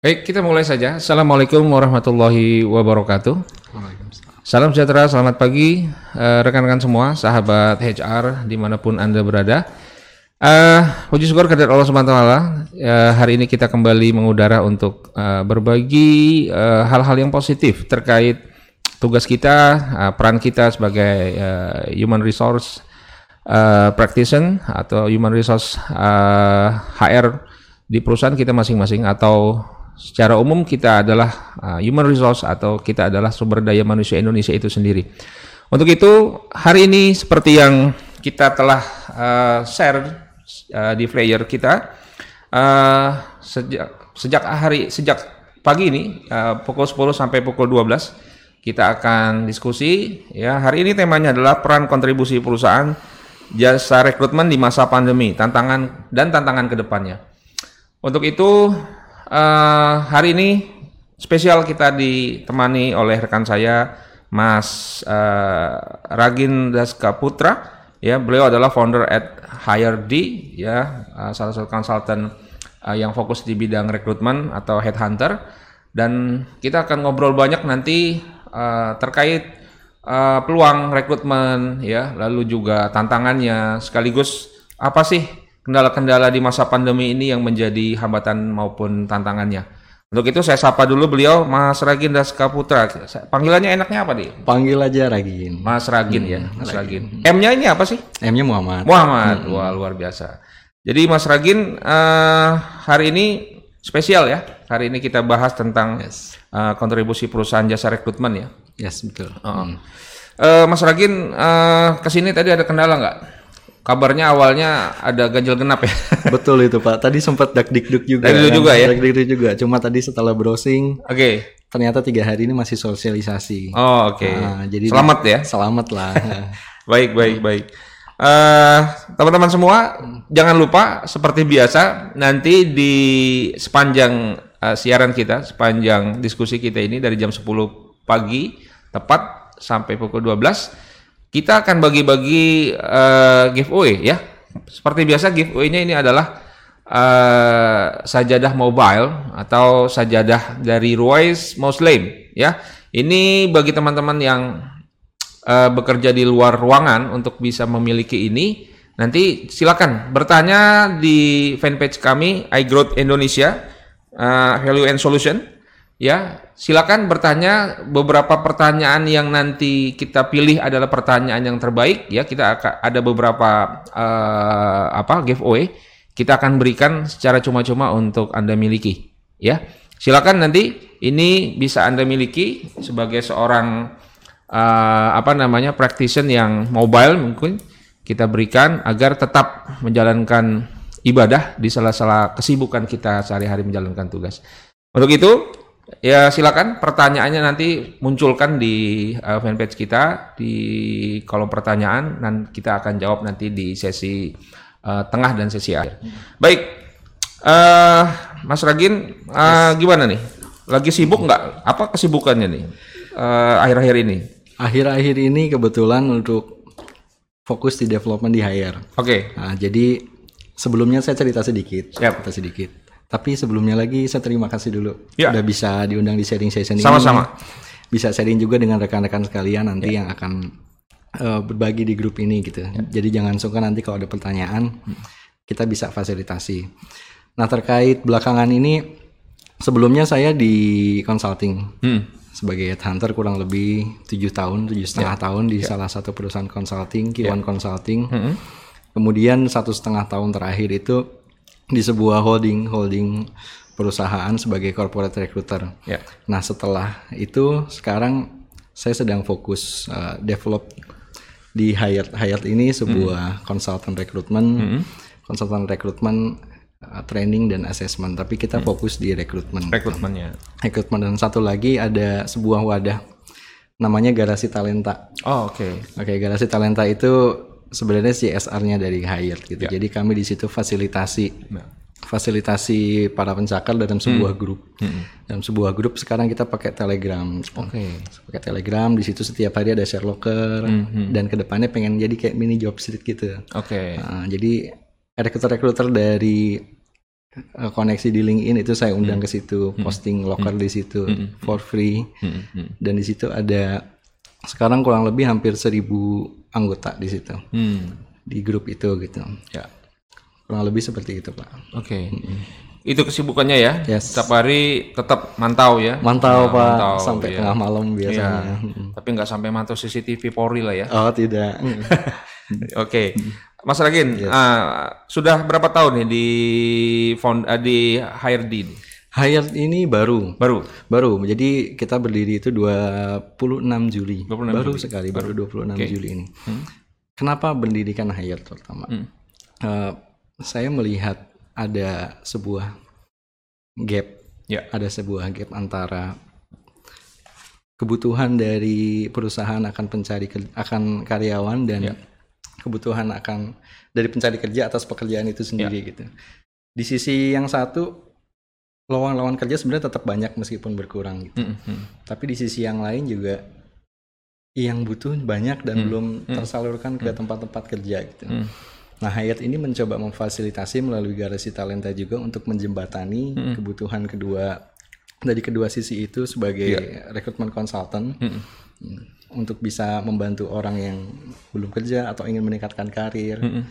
Baik, kita mulai saja. Assalamualaikum warahmatullahi wabarakatuh. Salam sejahtera, selamat pagi eh, rekan-rekan semua, sahabat HR di mana pun anda berada. Eh, puji syukur kepada Allah Subhanahu Wa Taala. eh, hari ini kita kembali mengudara untuk eh, berbagi hal-hal yang positif terkait tugas kita, eh, peran kita sebagai eh, human resource eh, practitioner atau human resource eh, HR di perusahaan kita masing-masing atau secara umum kita adalah uh, human resource atau kita adalah sumber daya manusia Indonesia itu sendiri. Untuk itu hari ini seperti yang kita telah uh, share uh, di flyer kita uh, sejak sejak hari sejak pagi ini uh, pukul 10 sampai pukul 12 kita akan diskusi ya hari ini temanya adalah peran kontribusi perusahaan jasa rekrutmen di masa pandemi tantangan dan tantangan ke depannya. Untuk itu eh, hari ini spesial kita ditemani oleh rekan saya Mas eh, Ragin Daska Putra ya beliau adalah founder at HireD ya eh, salah satu konsultan eh, yang fokus di bidang rekrutmen atau headhunter. Dan kita akan ngobrol banyak nanti eh, terkait eh, peluang rekrutmen ya lalu juga tantangannya. Sekaligus apa sih kendala-kendala di masa pandemi ini yang menjadi hambatan maupun tantangannya. Untuk itu saya sapa dulu beliau Mas Ragin Daska Putra. Panggilannya enaknya apa nih? Panggil aja Ragin. Mas Ragin ya, Mas Ragin. M-nya ini apa sih? M-nya Muhammad. Muhammad. Wah, luar biasa. Jadi Mas Ragin eh, hari ini spesial ya. Hari ini kita bahas tentang Yes. eh, kontribusi perusahaan jasa rekrutmen ya. Yes, betul. Oh. Eh, Mas Ragin eh, ke sini tadi ada kendala nggak? Kabarnya awalnya ada ganjil genap ya. betul itu Pak. Tadi sempat dak dikduk juga. Dak dikduk juga ya? Dak dikduk juga. Cuma tadi setelah browsing, Oke. ternyata tiga hari ini masih sosialisasi. Oh, oke. Nah, jadi Selamat ya. Selamat lah. Baik, baik, baik. Eh, teman-teman semua, jangan lupa seperti biasa nanti di sepanjang eh, siaran kita, sepanjang diskusi kita ini dari jam 10 pagi tepat sampai pukul 12 kita akan bagi-bagi eh, giveaway ya. Seperti biasa giveaway-nya ini adalah eh, sajadah mobile atau sajadah dari Ruwais Muslim ya. Ini bagi teman-teman yang eh, bekerja di luar ruangan untuk bisa memiliki ini, nanti silakan bertanya di fanpage kami iGrowth Indonesia eh, Value and Solution. Ya, silakan bertanya beberapa pertanyaan yang nanti kita pilih adalah pertanyaan yang terbaik. Ya, kita akan ada beberapa eh, apa giveaway kita akan berikan secara cuma-cuma untuk anda miliki. Ya, silakan nanti ini bisa anda miliki sebagai seorang eh, apa namanya practitioner yang mobile mungkin kita berikan agar tetap menjalankan ibadah di sela-sela kesibukan kita sehari-hari menjalankan tugas. Untuk itu ya silakan pertanyaannya nanti munculkan di uh, fanpage kita di kolom pertanyaan dan kita akan jawab nanti di sesi uh, tengah dan sesi akhir. Baik, eh Mas Ragin uh, gimana nih? Lagi sibuk nggak? Apa kesibukannya nih akhir-akhir ini? Akhir-akhir ini kebetulan untuk fokus di development di hire. Oke, Nah, jadi sebelumnya saya cerita sedikit, Siap. cerita sedikit. Tapi sebelumnya lagi saya terima kasih dulu Ya. udah bisa diundang di sharing session ini. Sama-sama. Bisa sharing juga dengan rekan-rekan sekalian nanti yang akan eh, berbagi di grup ini gitu. Jadi jangan sungkan nanti kalau ada pertanyaan kita bisa fasilitasi. Nah terkait belakangan ini sebelumnya saya di consulting hmm. sebagai headhunter kurang lebih tujuh tahun, tujuh setengah tahun di salah satu perusahaan consulting, Kiwan Consulting. Hmm. Kemudian satu setengah tahun terakhir itu di sebuah holding holding perusahaan sebagai corporate recruiter. ya, Nah setelah itu sekarang saya sedang fokus uh, develop di Hyatt. Hyatt ini sebuah konsultan rekrutmen, konsultan rekrutmen uh, training dan assessment. Tapi kita fokus di rekrutmen. rekrutmennya. Rekrutmen dan satu lagi ada sebuah wadah namanya Garasi Talenta. Oh, oke. Oke, Garasi Talenta itu sebenarnya CSR-nya dari Hyatt gitu. Jadi kami di situ fasilitasi fasilitasi para pencakar dalam sebuah grup. Dalam sebuah grup sekarang kita pakai Telegram. Oke. Pakai Telegram di situ setiap hari ada share locker dan ke depannya pengen jadi kayak mini job street gitu. Oke. Nah, jadi rekruter-rekruter dari eh, koneksi di LinkedIn itu saya undang ke situ, posting locker di situ for free. Hmm, hmm, Dan di situ ada sekarang kurang lebih hampir seribu anggota di situ hmm. di grup itu gitu. Ya. Kurang lebih seperti itu, Pak. Oke. Itu kesibukannya ya. Yes. Setiap hari tetap mantau ya. Mantau, Nah, Pak, mantau, sampai iya. tengah malam Iya. biasanya. Tapi nggak sampai mantau CCTV Polri lah ya. Oh, tidak. Oke. Mas Ragin, ah, sudah berapa tahun nih di found, ah, di HRD ini? Hired ini baru. Baru. Baru. Jadi kita berdiri itu 26 Juli. 26 baru sekali, baru 26 Juli ini. Kenapa pendidikan Hired terutama? Eh, saya melihat ada sebuah gap, Ya. ada sebuah gap antara kebutuhan dari perusahaan akan pencari akan karyawan dan Ya. kebutuhan akan dari pencari kerja atas pekerjaan itu sendiri Ya. gitu. Di sisi yang satu lowongan-lowongan kerja sebenarnya tetap banyak meskipun berkurang gitu. Hmm, hmm. Tapi di sisi yang lain juga yang butuh banyak dan belum tersalurkan ke tempat-tempat kerja gitu. Hmm. Nah, Hayat ini mencoba memfasilitasi melalui garasi talenta juga untuk menjembatani kebutuhan kedua dari kedua sisi itu sebagai rekrutmen konsultan Hmm. Hmm. untuk bisa membantu orang yang belum kerja atau ingin meningkatkan karir. Hmm.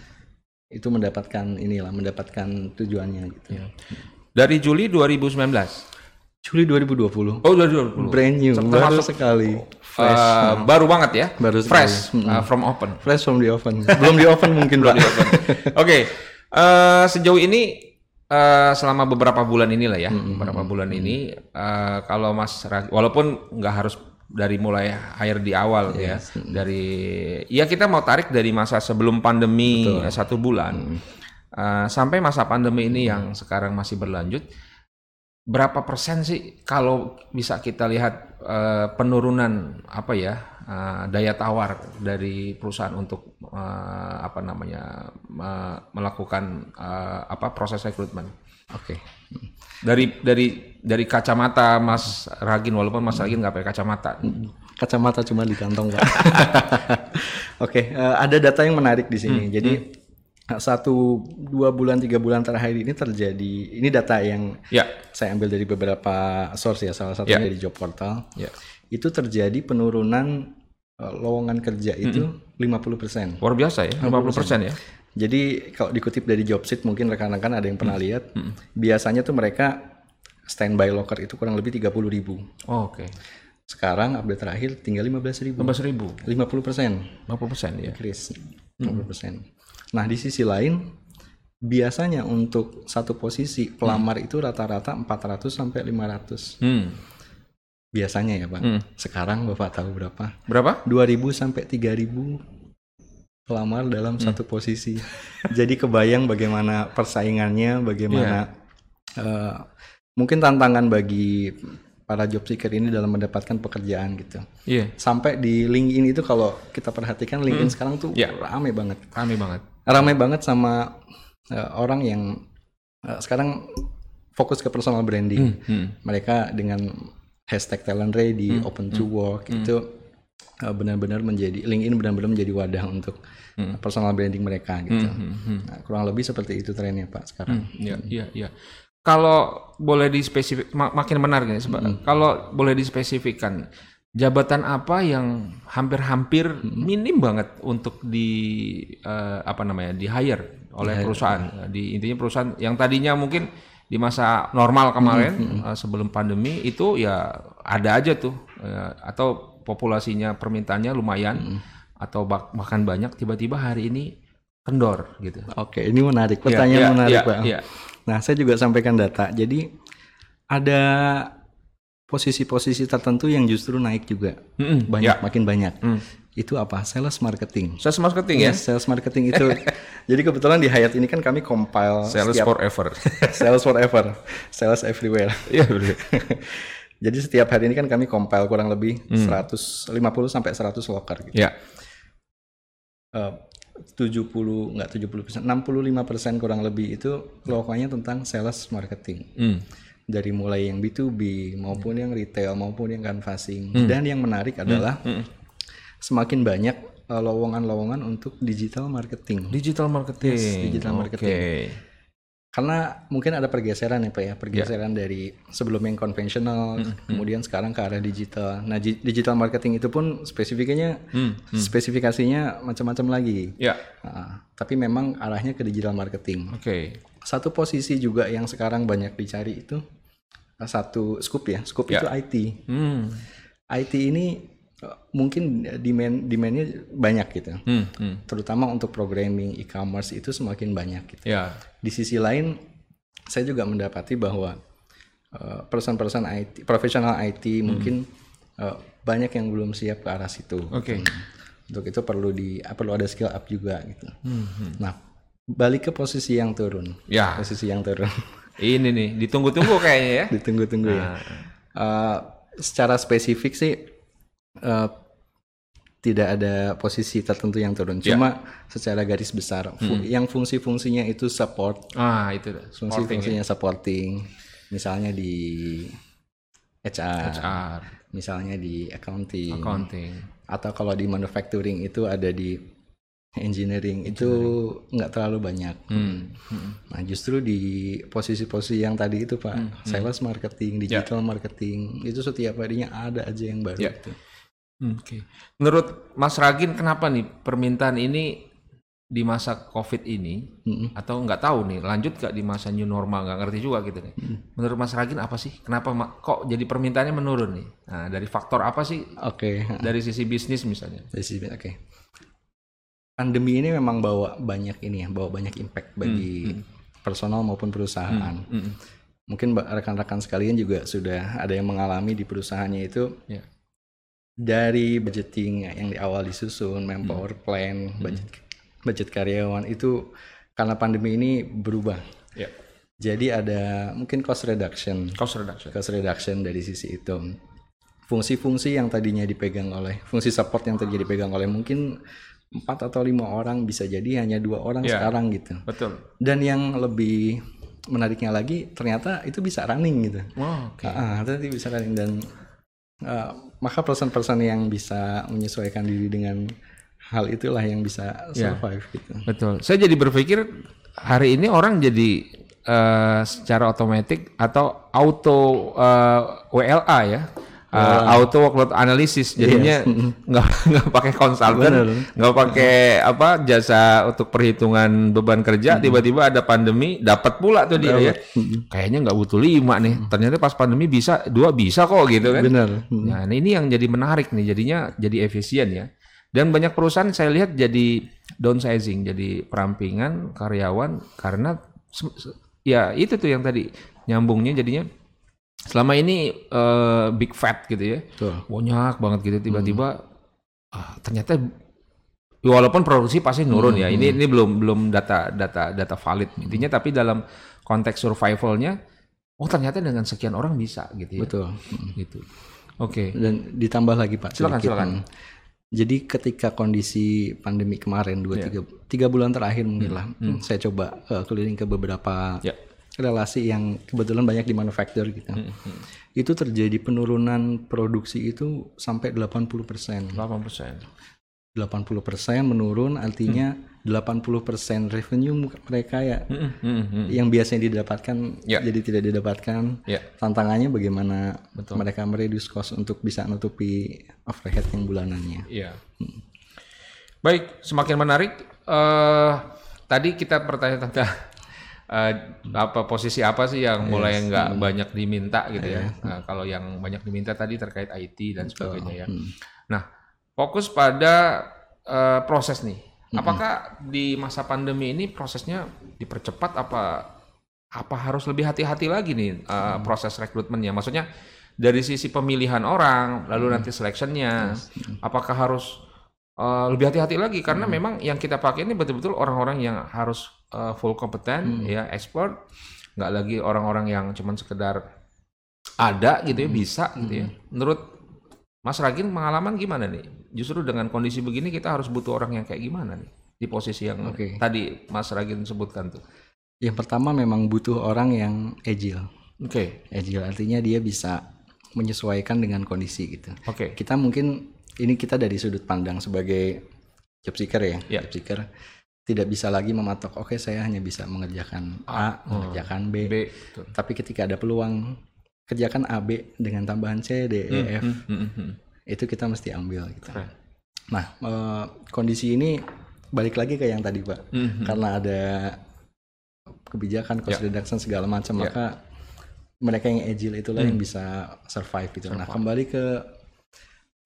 Itu mendapatkan inilah mendapatkan tujuannya gitu. Dari Juli 2019. Juli 2020. Oh, 2020. Brand new, baru Termasuk, sekali. eh, baru banget ya. Baru sekali. Fresh uh, from open. Fresh from the oven. Belum di oven mungkin, Pak. Oke, eh, sejauh ini eh, selama beberapa bulan inilah ya, beberapa bulan ini eh, kalau Mas Rag- walaupun nggak harus dari mulai hire di awal ya, dari ya kita mau tarik dari masa sebelum pandemi eh, satu bulan eh, sampai masa pandemi ini yang sekarang masih berlanjut. Berapa persen sih kalau bisa kita lihat eh, penurunan apa ya eh, daya tawar dari perusahaan untuk eh, apa namanya me- melakukan eh, apa proses rekrutmen Oke. dari dari dari kacamata Mas Ragin walaupun Mas Ragin nggak pakai kacamata Kacamata cuma di kantong, Pak. Oke, eh, ada data yang menarik di sini. Jadi eh, satu dua bulan tiga bulan terakhir ini terjadi. Ini data yang ya saya ambil dari beberapa source ya, salah satunya Ya. dari job portal. ya Itu terjadi penurunan eh, lowongan kerja itu 50%. luar biasa ya 50 persen ya Jadi kalau dikutip dari Jobsit mungkin rekan-rekan ada yang pernah lihat, biasanya tuh mereka standby locker itu kurang lebih 30.000 ribu. oh, oke Sekarang update terakhir tinggal 15.000 ribu. 15 ribu 50 persen. 50 persen ya Chris. 50 persen. Nah di sisi lain, biasanya untuk satu posisi pelamar itu rata-rata 400 sampai 500. hmm. Biasanya ya Pak. Hmm. Sekarang Bapak tahu berapa? berapa 2000 sampai 3000 pelamar dalam satu posisi. Jadi kebayang bagaimana persaingannya, bagaimana eh, mungkin tantangan bagi para job seeker ini dalam mendapatkan pekerjaan gitu. iya Sampai di LinkedIn itu kalau kita perhatikan LinkedIn sekarang tuh Ya. rame banget. kami banget Rame banget sama eh, orang yang eh, sekarang fokus ke personal branding. hmm. Mereka dengan hashtag talent ready, open to work itu uh, benar-benar menjadi LinkedIn benar-benar menjadi wadah untuk uh, personal branding mereka gitu. Nah, kurang lebih seperti itu trennya Pak sekarang. Iya, iya, iya. Kalau boleh dispesifik, ma- makin menarik nih. Seba- Kalau boleh dispesifikkan, jabatan apa yang hampir-hampir minim banget untuk di eh, apa namanya di hire oleh perusahaan. Di intinya perusahaan yang tadinya mungkin di masa normal kemarin eh, sebelum pandemi itu ya ada aja tuh eh, atau populasinya permintaannya lumayan atau bak- bahkan banyak tiba-tiba hari ini kendor gitu. Oke, ini menarik. Pertanyaan Iya, menarik iya, Pak. iya. Nah, saya juga sampaikan data. Jadi ada posisi-posisi tertentu yang justru naik juga. Mm-mm, Banyak, ya. makin banyak. Hmm. Itu apa? Sales marketing. Sales marketing ya. Yes, sales marketing itu. jadi kebetulan di Hayat ini kan kami compile Sales setiap forever. sales forever, sales everywhere. Iya benar. Jadi setiap hari ini kan kami compile kurang lebih Hmm. 150 sampai 100 locker gitu. Ya. Eh, 70 enggak 70 persen, 65 persen kurang lebih itu lokalnya tentang sales marketing. Hmm. Dari mulai yang B2B maupun yang retail maupun yang canvassing. Hmm. Dan yang menarik adalah semakin banyak eh, lowongan-lowongan untuk digital marketing. Digital marketing. Yes, digital marketing. Karena mungkin ada pergeseran ya Pak ya, pergeseran dari sebelum yang konvensional, kemudian sekarang ke arah digital. Nah, di- digital marketing itu pun spesifikasinya spesifikasinya macam-macam lagi. Ya. Ah, tapi memang arahnya ke digital marketing. Oke. Satu posisi juga yang sekarang banyak dicari itu satu scoop ya, scoop Ya. itu IT. Hmm. IT ini mungkin demand demandnya banyak gitu, Hmm. Hmm. terutama untuk programming e-commerce itu semakin banyak gitu. Ya. Di sisi lain, saya juga mendapati bahwa eh, person-person IT, profesional IT mungkin eh, banyak yang belum siap ke arah situ. Oke. Untuk itu perlu di perlu ada skill up juga gitu. Nah, balik ke posisi yang turun. Ya. Posisi yang turun. Ini nih ditunggu-tunggu kayaknya ya. Ditunggu-tunggu ya. Nah. Eh, secara spesifik sih eh, tidak ada posisi tertentu yang turun. Ya. Cuma secara garis besar, fu- yang fungsi-fungsinya itu support, Ah, itu ya. fungsi-fungsinya supporting. Misalnya di HR, HR, misalnya di accounting, accounting. atau kalau di manufacturing itu ada di engineering, itu nggak terlalu banyak. Hmm. Hmm. Nah, justru di posisi-posisi yang tadi itu, Pak, Hmm, sales marketing, digital marketing, itu setiap harinya ada aja yang baru Ya. gitu. Hmm, Oke. Menurut Mas Ragin kenapa nih permintaan ini di masa COVID ini Mm-mm. atau nggak tahu nih lanjut gak di masa new normal nggak ngerti juga gitu nih. Menurut Mas Ragin apa sih? Kenapa kok jadi permintaannya menurun nih? Nah dari faktor apa sih? Oke, Dari sisi bisnis misalnya. dari sisi- oke. Pandemi ini memang bawa banyak ini ya, bawa banyak impact bagi personal maupun perusahaan. Mm-mm. Mungkin ba- rekan-rekan sekalian juga sudah ada yang mengalami di perusahaannya itu Ya. Dari budgeting yang di awal disusun, manpower plan, budget budget karyawan itu karena pandemi ini berubah. Ya. Jadi ada mungkin cost reduction, Cost reduction. cost reduction dari sisi itu. Fungsi-fungsi yang tadinya dipegang oleh fungsi support yang tadinya dipegang oleh mungkin empat atau lima orang bisa jadi hanya dua orang Ya. sekarang gitu. Betul. Dan yang lebih menariknya lagi ternyata itu bisa running gitu. Wow, oke. Ah, nanti bisa running dan uh, maka person-person yang bisa menyesuaikan diri dengan hal itulah yang bisa Ya. survive gitu. Betul. Saya jadi berpikir hari ini orang jadi eh, secara otomatis atau auto eh, WLA ya. Eh, auto workload analysis. Jadinya nggak nggak pakai konsultan nggak pakai apa jasa untuk perhitungan beban kerja. Tiba-tiba ada pandemi dapat pula tuh dia ya. Kayaknya nggak butuh lima nih. Ternyata pas pandemi bisa dua bisa kok gitu kan. Benar. Nah, ini yang jadi menarik nih, jadinya jadi efisien ya. Dan banyak perusahaan saya lihat jadi downsizing, jadi perampingan karyawan karena ya itu tuh yang tadi nyambungnya jadinya selama ini eh, big fat gitu ya, Betul. banyak banget gitu tiba-tiba ah, ternyata walaupun produksi pasti nurun ya. Ini ini belum belum data data data valid intinya tapi dalam konteks survivalnya oh ternyata dengan sekian orang bisa gitu ya. Betul. Gitu. Oke. Dan ditambah lagi Pak. Silakan, sedikit. silakan. Hmm. Jadi ketika kondisi pandemi kemarin dua tiga tiga bulan terakhir mungkin lah, saya coba uh, keliling ke beberapa Ya. Relasi yang kebetulan banyak di manufaktur gitu. Itu terjadi penurunan produksi itu sampai 80 persen. 8 persen. 80 persen menurun artinya 80 persen revenue mereka ya yang biasanya didapatkan Ya. jadi tidak didapatkan. Ya. Tantangannya bagaimana mereka mereduce cost untuk bisa nutupi overhead yang bulanannya. Iya. Baik, semakin menarik. eh tadi kita bertanya tentang eh, apa posisi apa sih yang mulai nggak banyak diminta gitu ya. Nah, kalau yang banyak diminta tadi terkait IT dan sebagainya ya. Nah, fokus pada eh, proses nih. Apakah di masa pandemi ini prosesnya dipercepat apa apa harus lebih hati-hati lagi nih eh, proses rekrutmennya? Maksudnya dari sisi pemilihan orang, lalu nanti selectionnya, apakah harus eh, lebih hati-hati lagi? Karena memang yang kita pakai ini betul-betul orang-orang yang harus eh, full kompeten, ya expert, nggak lagi orang-orang yang cuman sekedar ada gitu ya bisa gitu ya. Menurut Mas Ragin pengalaman gimana nih? Justru dengan kondisi begini kita harus butuh orang yang kayak gimana nih di posisi yang Oke. tadi Mas Ragin sebutkan tuh. Yang pertama memang butuh orang yang agile. Oke, Agile artinya dia bisa menyesuaikan dengan kondisi gitu. oke, Kita mungkin ini kita dari sudut pandang sebagai job seeker ya, Ya. job seeker. tidak bisa lagi mematok oke saya hanya bisa mengerjakan A, mengerjakan B. B. Betul. Tapi ketika ada peluang kerjakan A B dengan tambahan C D E F Hmm, hmm, hmm. itu kita mesti ambil gitu. Keren. Nah, eh, kondisi ini balik lagi ke yang tadi, Pak. Hmm, Karena ada kebijakan cost reduction segala macam, Ya. maka mereka yang agile itulah yang bisa survive gitu. Nah, kembali ke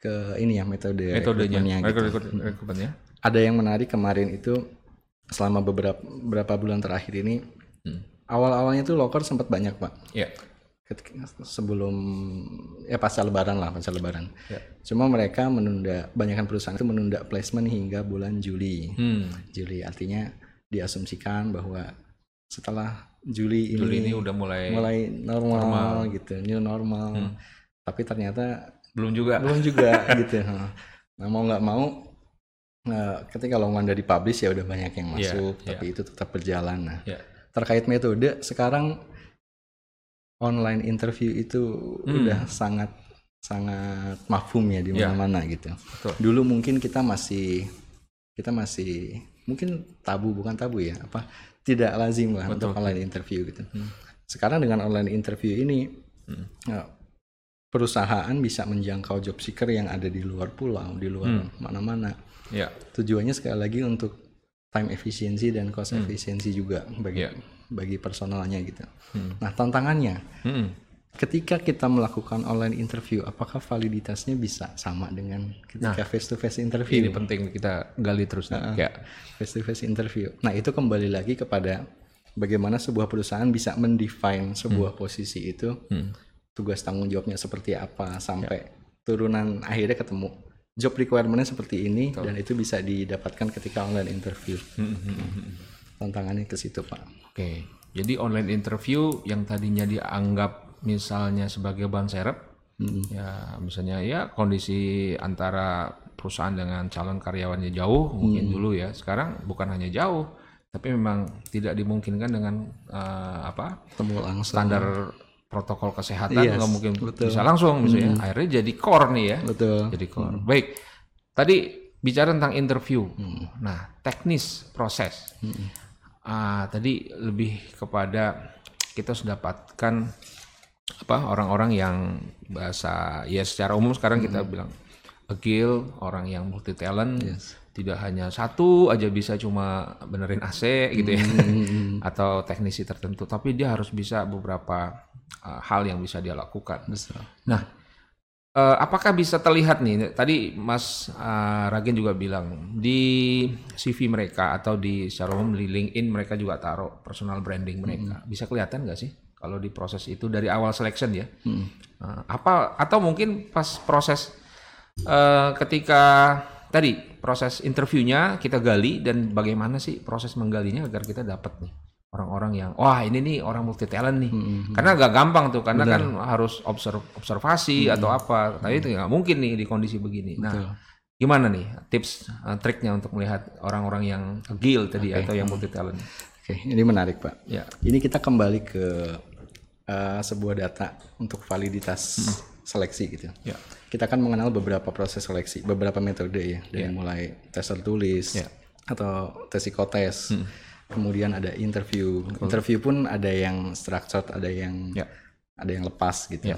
ke ini ya metode Metodenya, rekrutmennya gitu. Ada yang menarik kemarin itu selama beberapa beberapa bulan terakhir ini Hmm. awal-awalnya tuh loker sempat banyak, Pak. Ya. Ketika, sebelum ya pasca lebaran lah pasca lebaran. Ya. Cuma mereka menunda, banyakkan perusahaan itu menunda placement hingga bulan Juli. Hmm. Juli artinya diasumsikan bahwa setelah Juli ini, Juli ini udah mulai, mulai normal, gitu, new normal. Hmm. Tapi ternyata belum juga. belum juga gitu. Nah mau nggak mau, nah, ketika lowongan dari publish ya udah banyak yang Iya, masuk, iya. tapi itu tetap berjalan. Nah Ya. terkait metode sekarang online interview itu Hmm. udah sangat sangat mafhum ya di Ya. mana-mana gitu. Betul. Dulu mungkin kita masih kita masih mungkin tabu bukan tabu ya apa tidak lazim lah Betul. untuk online interview gitu. Hmm. Sekarang dengan online interview ini Hmm. ya, perusahaan bisa menjangkau job seeker yang ada di luar pulau, di luar Hmm. mana-mana. Ya. Tujuannya sekali lagi untuk time efficiency dan cost efficiency juga bagi Hmm. Ya. bagi personalnya gitu. Hmm. Nah tantangannya Hmm. ketika kita melakukan online interview, apakah validitasnya bisa sama dengan ketika face to face interview? Ini penting kita gali terus nih. Ya. Face to face interview. Nah itu kembali lagi kepada bagaimana sebuah perusahaan bisa mendefine sebuah posisi itu, Hmm. Tugas tanggung jawabnya seperti apa sampai turunan akhirnya ketemu job requirement-nya seperti ini dan itu bisa didapatkan ketika online interview. Tantangannya ke situ pak. Oke. Jadi online interview yang tadinya dianggap misalnya sebagai ban serep, Hmm. ya misalnya ya kondisi antara perusahaan dengan calon karyawannya jauh mungkin Hmm. dulu ya. Sekarang bukan hanya jauh, tapi memang tidak dimungkinkan dengan eh, apa Temu langsung. standar protokol kesehatan Yes, nggak mungkin betul. bisa langsung misalnya. Akhirnya jadi core nih ya. Betul. Jadi core. Baik. Tadi bicara tentang interview. Hmm. Nah, teknis proses. Ah, tadi lebih kepada kita sudah dapatkan apa orang-orang yang bahasa ya secara umum sekarang kita bilang agile, orang yang multi talent, Yes. Tidak hanya satu aja bisa cuma benerin AC gitu ya Hmm. atau teknisi tertentu, tapi dia harus bisa beberapa ah, hal yang bisa dia lakukan. Betul. Nah, eh, apakah bisa terlihat nih? Tadi Mas eh, Ragen juga bilang di CV mereka atau di secara umum di LinkedIn mereka juga taruh personal branding mereka. Bisa kelihatan nggak sih kalau di proses itu dari awal selection ya? Hmm. Eh, apa atau mungkin pas proses eh, ketika tadi proses interviewnya kita gali dan bagaimana sih proses menggalinya agar kita dapat nih orang-orang yang wah ini nih orang multi talent nih. Hmm. karena agak gampang tuh karena kan harus observ- observasi atau apa. Tapi itu nggak mungkin nih di kondisi begini. Nah Betul. gimana nih tips uh, triknya untuk melihat orang-orang yang agile tadi atau yang multi talent Oke, ini menarik pak. ya. Ini kita kembali ke uh, sebuah data untuk validitas seleksi gitu. ya Kita kan mengenal beberapa proses seleksi, beberapa metode ya, dari mulai tes tertulis Ya. atau tes psikotes, kemudian ada interview. Interview pun ada yang structured, ada yang Ya. ada yang lepas gitu. Ya.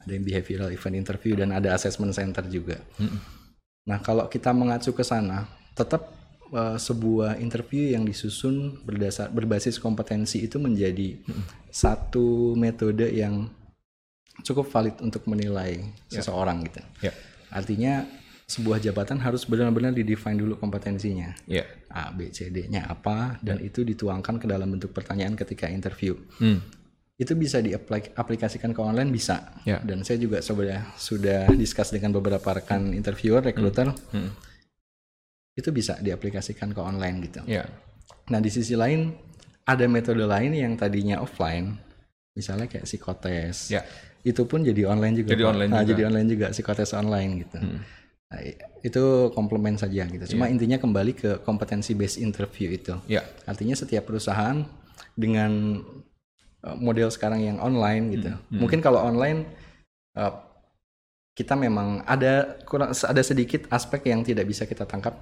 Ada yang behavioral event interview dan ada assessment center juga. Nah, kalau kita mengacu ke sana, tetap uh, sebuah interview yang disusun berdasar berbasis kompetensi itu menjadi satu metode yang cukup valid untuk menilai seseorang gitu. ya Artinya sebuah jabatan harus benar-benar didefine dulu kompetensinya. ya A, B, C, D-nya apa dan itu dituangkan ke dalam bentuk pertanyaan ketika interview. Hmm. Itu bisa diaplikasikan ke online bisa. Ya. Dan saya juga sudah sudah discuss dengan beberapa rekan interviewer, recruiter. Hmm. Itu bisa diaplikasikan ke online gitu. ya Nah, di sisi lain ada metode lain yang tadinya offline, misalnya kayak psikotes. ya Itu pun jadi online juga. Jadi online Nah, juga. jadi online juga psikotes online gitu. Hmm. Nah, itu komplement saja gitu. Cuma intinya kembali ke kompetensi based interview itu. ya Artinya setiap perusahaan dengan uh, model sekarang yang online gitu. Mungkin kalau online uh, kita memang ada kurang ada sedikit aspek yang tidak bisa kita tangkap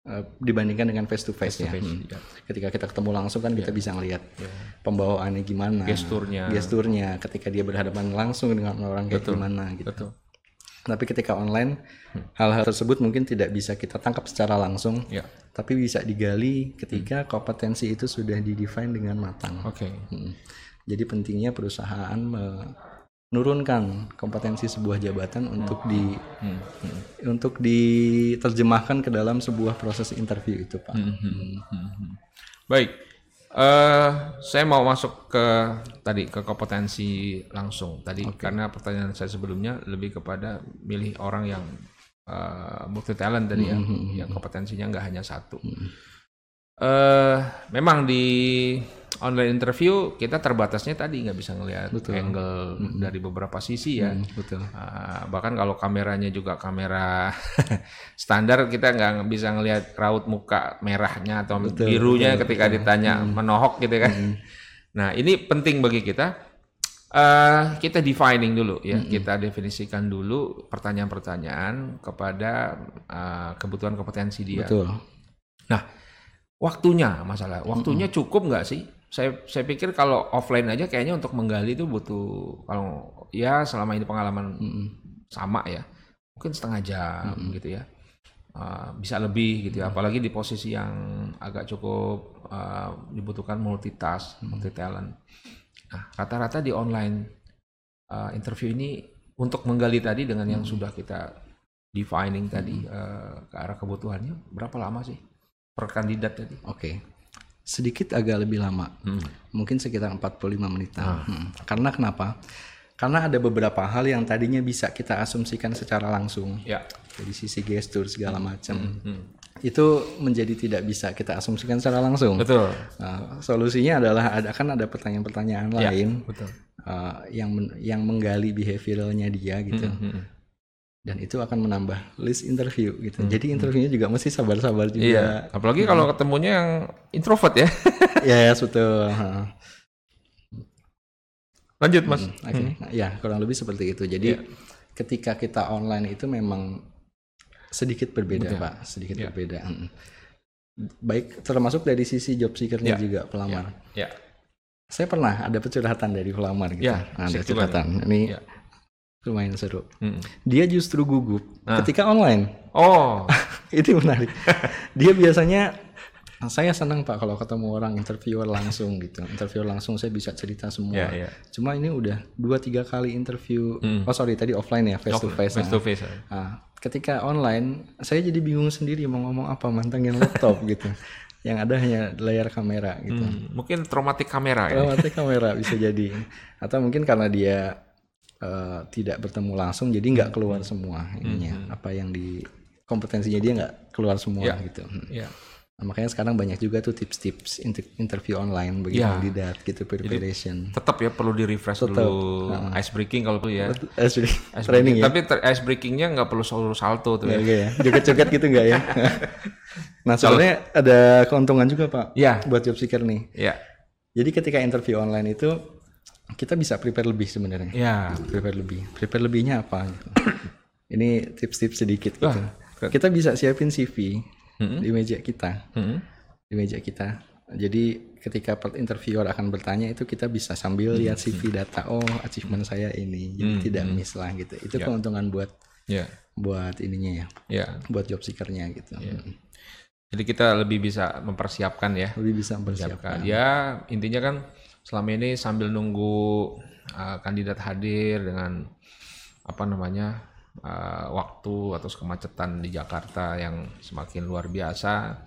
eh, dibandingkan dengan face to face, ya. face, Hmm. ya. Ketika kita ketemu langsung kan kita bisa ngelihat pembawaannya gimana, Gesturnya. gesturnya. Ketika dia berhadapan langsung dengan orang kayak gimana gitu. Betul. Tapi ketika online, hal-hal tersebut mungkin tidak bisa kita tangkap secara langsung, Ya. tapi bisa digali ketika kompetensi itu sudah didefine dengan matang. Oke. Hmm. Jadi pentingnya perusahaan menurunkan kompetensi sebuah jabatan untuk di Hmm, hmm, untuk diterjemahkan ke dalam sebuah proses interview itu, Pak. hmm, hmm, hmm, hmm. Baik. Eh, saya mau masuk ke tadi ke kompetensi langsung tadi karena pertanyaan saya sebelumnya lebih kepada milih orang yang eh, multi talent tadi ya, yang kompetensinya nggak hanya satu. Eh, memang di online interview kita terbatasnya tadi nggak bisa ngelihat angle dari beberapa sisi ya. Hmm, Betul. Ah, bahkan kalau kameranya juga kamera standar kita nggak bisa ngelihat raut muka merahnya atau birunya ketika ditanya menohok gitu kan. Nah ini penting bagi kita. Eh, kita defining dulu ya, kita definisikan dulu pertanyaan-pertanyaan kepada eh, kebutuhan kompetensi dia. Betul. Nah, waktunya masalah. Waktunya cukup nggak sih? Saya saya pikir kalau offline aja kayaknya untuk menggali itu butuh kalau ya selama ini pengalaman sama ya, mungkin setengah jam gitu ya. Uh, bisa lebih gitu ya, apalagi di posisi yang agak cukup uh, dibutuhkan multitask, multi talent. Nah, rata-rata di online uh, interview ini untuk menggali tadi dengan yang sudah kita defining tadi uh, ke arah kebutuhannya berapa lama sih per kandidat tadi? Oke. Sedikit agak lebih lama. Mungkin sekitar 45 menitan. Hmm. Karena kenapa? Karena ada beberapa hal yang tadinya bisa kita asumsikan secara langsung Ya. dari sisi gestur segala macam. Hmm. Itu menjadi tidak bisa kita asumsikan secara langsung. Betul. Nah, solusinya adalah ada kan ada pertanyaan-pertanyaan Ya, lain betul. uh, yang men- yang menggali behavioralnya dia gitu. Hmm. Dan itu akan menambah list interview gitu. Jadi interviewnya juga mesti sabar-sabar juga. Iya, apalagi kalau ketemunya yang introvert ya. Ya, yes, betul. Ha. Lanjut, Mas. Oke, Nah, ya kurang lebih seperti itu. Jadi ketika kita online itu memang sedikit berbeda, Betul. Pak, sedikit Ya. berbeda. Mm. Baik termasuk dari sisi job seekernya Ya. juga pelamar. Ya. Saya pernah ada curhatan dari pelamar gitu. Nah, ada curhatan. Ini Ya. Lumayan seru. Hmm. Dia justru gugup Ah. ketika online. Oh, itu menarik. Dia biasanya saya senang Pak kalau ketemu orang interviewer langsung gitu. Interviewer langsung saya bisa cerita semua. ya, ya. Cuma ini udah dua tiga kali interview. Hmm. Oh sorry tadi offline ya face to face. Face to face. Nah, ketika online saya jadi bingung sendiri mau ngomong apa mantengin laptop gitu. Yang ada hanya layar kamera gitu. Hmm, Mungkin traumatik kamera ya. Mati kamera bisa jadi. Atau mungkin karena dia eh, tidak bertemu langsung jadi nggak keluar semua ininya. Apa yang di kompetensinya dia nggak keluar semua Ya. gitu. Hmm. Ya. Nah, makanya sekarang banyak juga tuh tips-tips inter- interview online bagi Ya. kandidat gitu preparation. Tetap ya perlu di refresh dulu ice breaking kalau perlu ya. Ice training breaking. ya. Tapi ter- ice breakingnya nggak perlu selalu salto tuh ya. Ya. Joget-joget gitu nggak ya? nah sebenarnya ada keuntungan juga pak Ya, buat job seeker nih. ya, Jadi ketika interview online itu kita bisa prepare lebih sebenarnya. ya. Prepare lebih. Prepare lebihnya apa? gitu. Ini tips-tips sedikit gitu. Wah. Kita bisa siapin CV Mm-mm. di meja kita, Hmm. di meja kita. Jadi ketika interviewer akan bertanya itu kita bisa sambil lihat CV data. Oh, achievement saya ini. Jadi Hmm, tidak miss lah gitu. Itu Ya. keuntungan buat Ya, buat ininya ya, ya. buat job seekernya gitu. Ya. Jadi kita lebih bisa mempersiapkan ya. Lebih bisa mempersiapkan. Ya, intinya kan selama ini sambil nunggu uh, kandidat hadir dengan apa namanya uh, waktu atau kemacetan di Jakarta yang semakin luar biasa,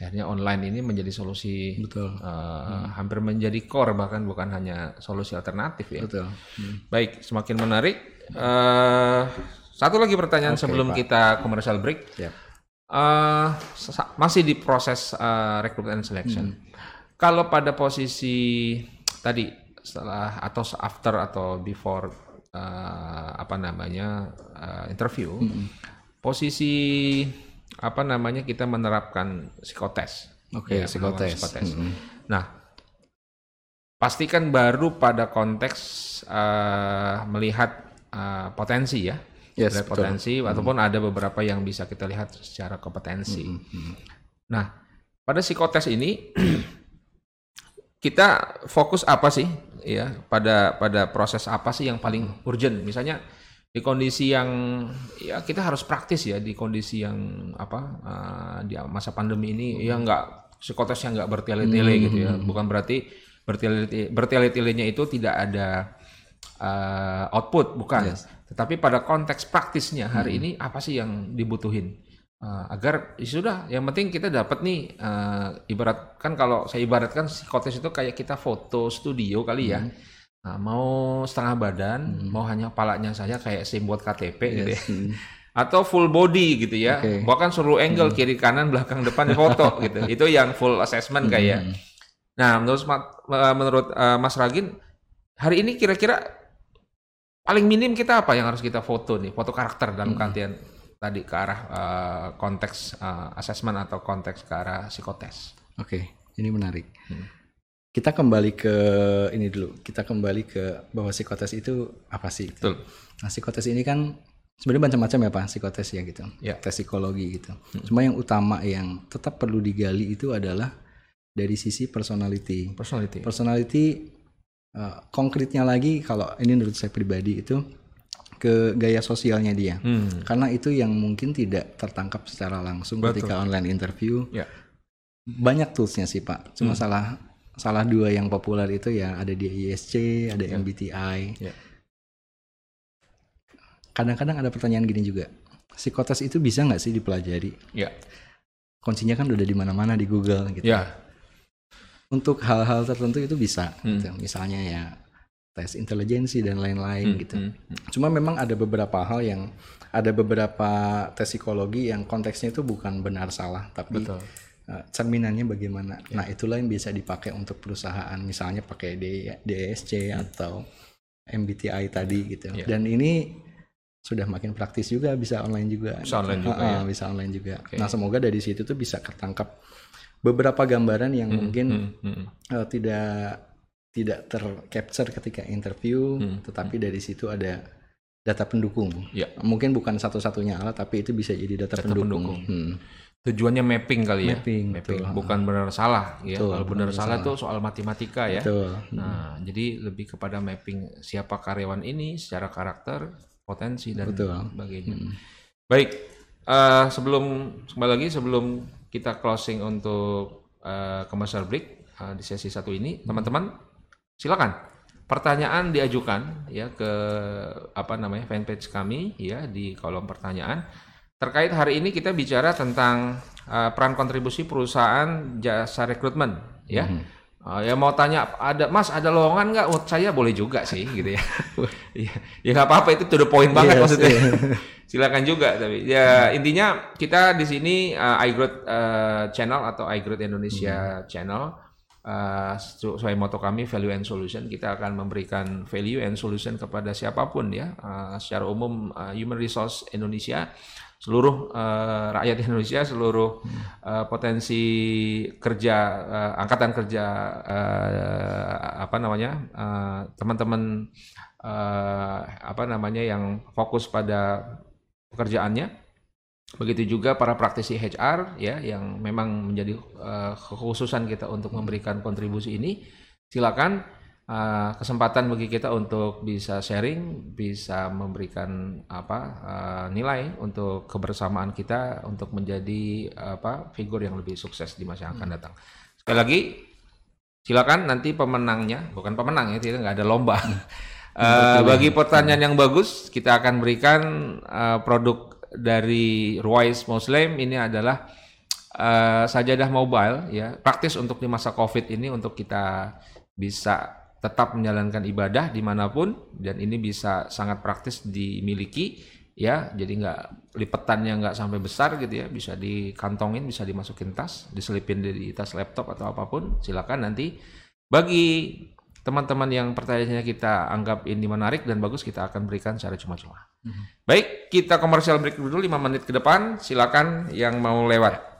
akhirnya online ini menjadi solusi Betul. uh, hampir menjadi core bahkan bukan hanya solusi alternatif ya. Betul. Hmm. Baik, semakin menarik. Uh, satu lagi pertanyaan Oke, sebelum Pak. kita commercial break. Siap. Sa- masih di proses eh, recruitment and selection. Hmm. Kalau pada posisi tadi setelah atau after atau before eh, apa namanya eh, interview, Hmm. posisi apa namanya kita menerapkan psikotes. Oke, Ya, psikotes. psikotes. Mm-mm. Nah, pastikan baru pada konteks eh, melihat eh, potensi ya. Yes, betul. potensi ataupun ada beberapa yang bisa kita lihat secara kompetensi. Hmm. Nah, pada psikotes ini kita fokus apa sih ya pada pada proses apa sih yang paling urgent? Misalnya di kondisi yang ya kita harus praktis ya di kondisi yang apa uh, di masa pandemi ini ya nggak psikotesnya nggak bertele-tele gitu ya. Bukan berarti bertele bertele-telenya itu tidak ada uh, output bukan. Tetapi pada konteks praktisnya hari ini apa sih yang dibutuhin? Uh, agar ya sudah yang penting kita dapat nih uh, ibarat kan kalau saya ibaratkan psikotes itu kayak kita foto studio kali ya. Nah, mau setengah badan mau hanya palanya saja kayak SIM buat KTP gitu ya. Atau full body gitu ya. Oke. bahkan seluruh angle kiri kanan belakang depan foto gitu. Itu yang full assessment kayak nah menurut uh, menurut uh, Mas Ragin hari ini kira-kira paling minim kita apa yang harus kita foto nih? Foto karakter dalam artian tadi ke arah uh, konteks uh, assessment atau konteks ke arah psikotes. Oke, ini menarik. Kita kembali ke ini dulu. Kita kembali ke bahwa psikotes itu apa sih? gitu. Betul. Nah, psikotes ini kan sebenarnya macam-macam ya Pak, psikotes ya gitu. Ya. Tes psikologi gitu. Cuma yang utama yang tetap perlu digali itu adalah dari sisi personality. Personality. Personality uh, konkretnya lagi kalau ini menurut saya pribadi itu ke gaya sosialnya dia. Hmm. Karena itu yang mungkin tidak tertangkap secara langsung Betul. ketika online interview Ya. banyak toolsnya sih pak Hmm. cuma salah salah dua yang populer itu ya ada di ISC ada MBTI Ya. kadang-kadang ada pertanyaan gini juga psikotes itu bisa nggak sih dipelajari Ya. kuncinya kan udah di mana-mana di Google gitu Ya. untuk hal-hal tertentu itu bisa Hmm. gitu. misalnya ya tes intelijensi dan lain-lain gitu Hmm. cuma memang ada beberapa hal yang ada beberapa tes psikologi yang konteksnya itu bukan benar salah tapi Betul. Uh, cerminannya bagaimana. Nah, itulah yang bisa dipakai untuk perusahaan, misalnya pakai D- DSC atau MBTI tadi gitu. Ya. Dan ini sudah makin praktis juga, bisa online juga. Bisa online juga, ah, ya. Bisa online juga. Oke. Nah, semoga dari situ tuh bisa ketangkap beberapa gambaran yang mungkin Hmm. Hmm. uh, tidak tidak tercapture ketika interview, Hmm. tetapi dari situ ada data pendukung. Ya. Mungkin bukan satu-satunya alat, tapi itu bisa jadi data, Data pendukung. pendukung. Hmm. Tujuannya mapping kali ya. Mapping, betul. Bukan benar salah ya. Betul, Kalau benar salah itu soal matematika ya. Betul. Nah, jadi lebih kepada mapping siapa karyawan ini secara karakter, potensi dan Betul. sebagainya. Baik, eh, sebelum kembali lagi sebelum kita closing untuk eh, commercial break eh, di sesi satu ini, teman-teman silakan pertanyaan diajukan ya ke apa namanya fanpage kami ya di kolom pertanyaan terkait hari ini kita bicara tentang eh, peran kontribusi perusahaan jasa rekrutmen ya. Eh, ya mau tanya ada Mas ada lowongan nggak? Oh, saya boleh juga sih gitu ya. Iya, ya nggak apa-apa itu to the point banget Yes, maksudnya. iya. Silakan juga tapi ya intinya kita di sini uh, iGrowth uh, channel atau iGrowth Indonesia channel sesu- sesuai moto kami value and solution kita akan memberikan value and solution kepada siapa pun ya uh, secara umum uh, human resource Indonesia seluruh uh, rakyat Indonesia seluruh uh, potensi kerja uh, angkatan kerja uh, apa namanya uh, teman-teman uh, apa namanya yang fokus pada pekerjaannya. Begitu juga para praktisi HR ya yang memang menjadi eh, kekhususan kita untuk memberikan kontribusi ini. Silakan eh, kesempatan bagi kita untuk bisa sharing, bisa memberikan apa eh, nilai untuk kebersamaan kita untuk menjadi apa figur yang lebih sukses di masa yang akan datang. Sekali lagi silakan nanti pemenangnya bukan pemenang ya tidak nggak ada lomba. Eh, bagi pertanyaan yang bagus kita akan berikan eh, produk dari Ruwais Muslim ini adalah eh, sajadah mobile ya praktis untuk di masa covid ini untuk kita bisa tetap menjalankan ibadah di mana pun dan ini bisa sangat praktis dimiliki ya jadi nggak lipetannya nggak sampai besar gitu ya bisa dikantongin bisa dimasukin tas diselipin di tas laptop atau apa pun silakan nanti bagi teman-teman yang pertanyaannya kita anggap ini menarik dan bagus kita akan berikan secara cuma-cuma. Baik, kita komersial break dulu 5 menit ke depan. Silakan yang mau lewat.